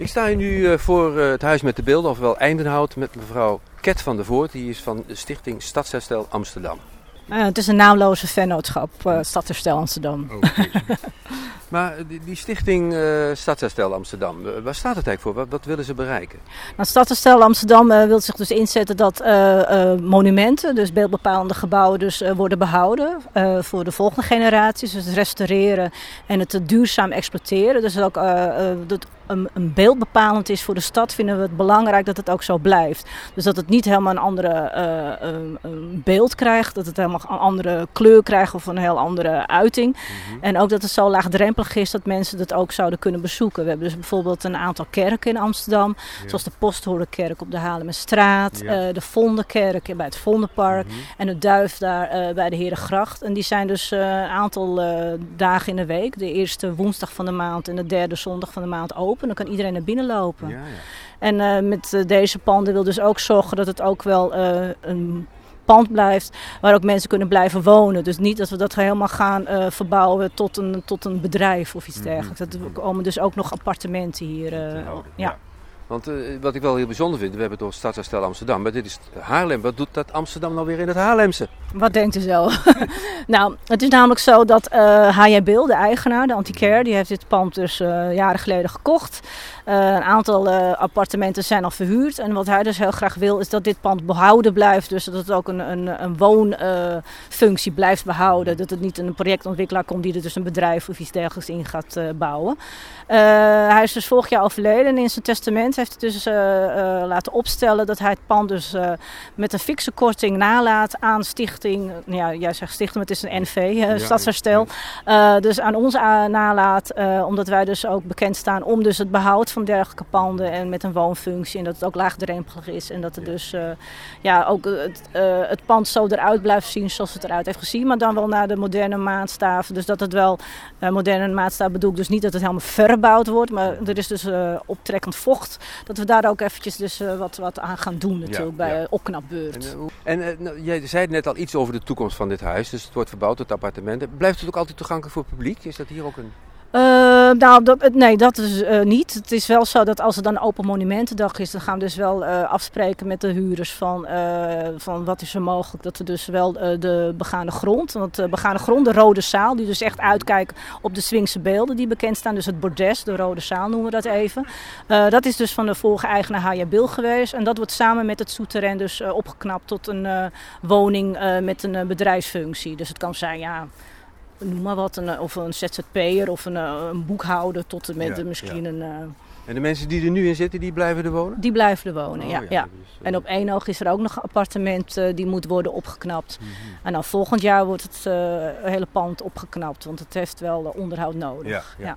Ik sta hier nu voor het Huis met de Beelden, ofwel Eindenhout, met mevrouw Ket van der Voort. Die is van de Stichting Stadsherstel Amsterdam. Uh, het is een naamloze vennootschap, uh, Stadsherstel Amsterdam. Okay. maar die, die stichting uh, Stadsherstel Amsterdam, waar staat het eigenlijk voor? Wat, wat willen ze bereiken? Nou, Stadsherstel Amsterdam wil zich dus inzetten dat monumenten, dus beeldbepalende gebouwen, dus, worden behouden voor de volgende generaties. Dus het restaureren en het duurzaam exploiteren. Dus ook dat een, een beeld bepalend is voor de stad, vinden we het belangrijk dat het ook zo blijft. Dus dat het niet helemaal een andere uh, een beeld krijgt, dat het helemaal een andere kleur krijgt of een heel andere uiting. Mhm. En ook dat het zo laagdrempelig is dat mensen dat ook zouden kunnen bezoeken. We hebben dus bijvoorbeeld een aantal kerken in Amsterdam, zoals de Posthorenkerk op de Haarlemmerstraat, ja. uh, de Vondenkerk bij het Vondenpark mhm. en de Duif daar uh, bij de Herengracht. En die zijn dus een aantal dagen in de week, de eerste woensdag van de maand en de derde zondag van de maand open. Dan kan iedereen naar binnen lopen. Ja, ja. En met deze panden wil dus ook zorgen dat het ook wel een pand blijft waar ook mensen kunnen blijven wonen. Dus niet dat we dat helemaal gaan verbouwen tot een, tot een bedrijf of iets mhm. dergelijks. Dat er komen dus ook nog appartementen hier. ja. ja. Want uh, wat ik wel heel bijzonder vind, we hebben het over Stadsherstel Amsterdam, maar dit is Haarlem. Wat doet dat Amsterdam nou weer in het Haarlemse? Wat denkt u zo? nou, het is namelijk zo dat uh, H.J. Bill, de eigenaar, de antiquaire, die heeft dit pand dus uh, jaren geleden gekocht. een aantal appartementen zijn al verhuurd. En wat hij dus heel graag wil, is dat dit pand behouden blijft. Dus dat het ook een, een, een woonfunctie blijft behouden. Dat het niet een projectontwikkelaar komt die er dus een bedrijf of iets dergelijks in gaat bouwen. hij is dus vorig jaar overleden en in zijn testament heeft hij dus uh, uh, laten opstellen dat hij het pand dus uh, met een fikse korting nalaat aan stichting, ja jij zegt stichting, maar het is een NV, ja, Stadsherstel. Ja. dus aan ons nalaat, omdat wij dus ook bekend staan om dus het behoud van dergelijke panden en met een woonfunctie en dat het ook laagdrempelig is en dat er dus ja, ook het, het pand zo eruit blijft zien zoals het eruit heeft gezien, maar dan wel naar de moderne maatstaven. Dus dat het wel moderne maatstaven bedoel ik dus niet dat het helemaal verbouwd wordt, maar er is dus optrekkend vocht dat we daar ook eventjes dus, uh, wat, wat aan gaan doen natuurlijk ja, bij ja. opknapbeurt. En, en uh, nou, jij zei net al iets over de toekomst van dit huis. Dus het wordt verbouwd tot appartementen. Blijft het ook altijd toegankelijk voor het publiek? Is dat hier ook een... Uh, nou, dat, nee, dat is uh, niet. Het is wel zo dat als er dan open monumentendag is, dan gaan we dus wel uh, afspreken met de huurders van, van wat is er mogelijk. Dat we dus wel de begane grond, want de begane grond, de Rode Zaal, die dus echt uitkijkt op de Swingse beelden die bekend staan. Dus het bordes, de Rode Zaal noemen we dat even. dat is dus van de vorige eigenaar Haya Bill geweest. En dat wordt samen met het souterrain dus opgeknapt tot een woning met een bedrijfsfunctie. Dus het kan zijn, ja noem maar wat, een, of een ZZP'er of een, eh, een boekhouder tot en met ja, misschien een... Uh, en de mensen die er nu in zitten, die blijven er wonen? Die blijven er wonen, oh, ja. ja. Uh... En op één oog is er ook nog een appartement uh, die moet worden opgeknapt. Mm -hmm. En dan volgend jaar wordt het hele pand opgeknapt, want het heeft wel onderhoud nodig. ja.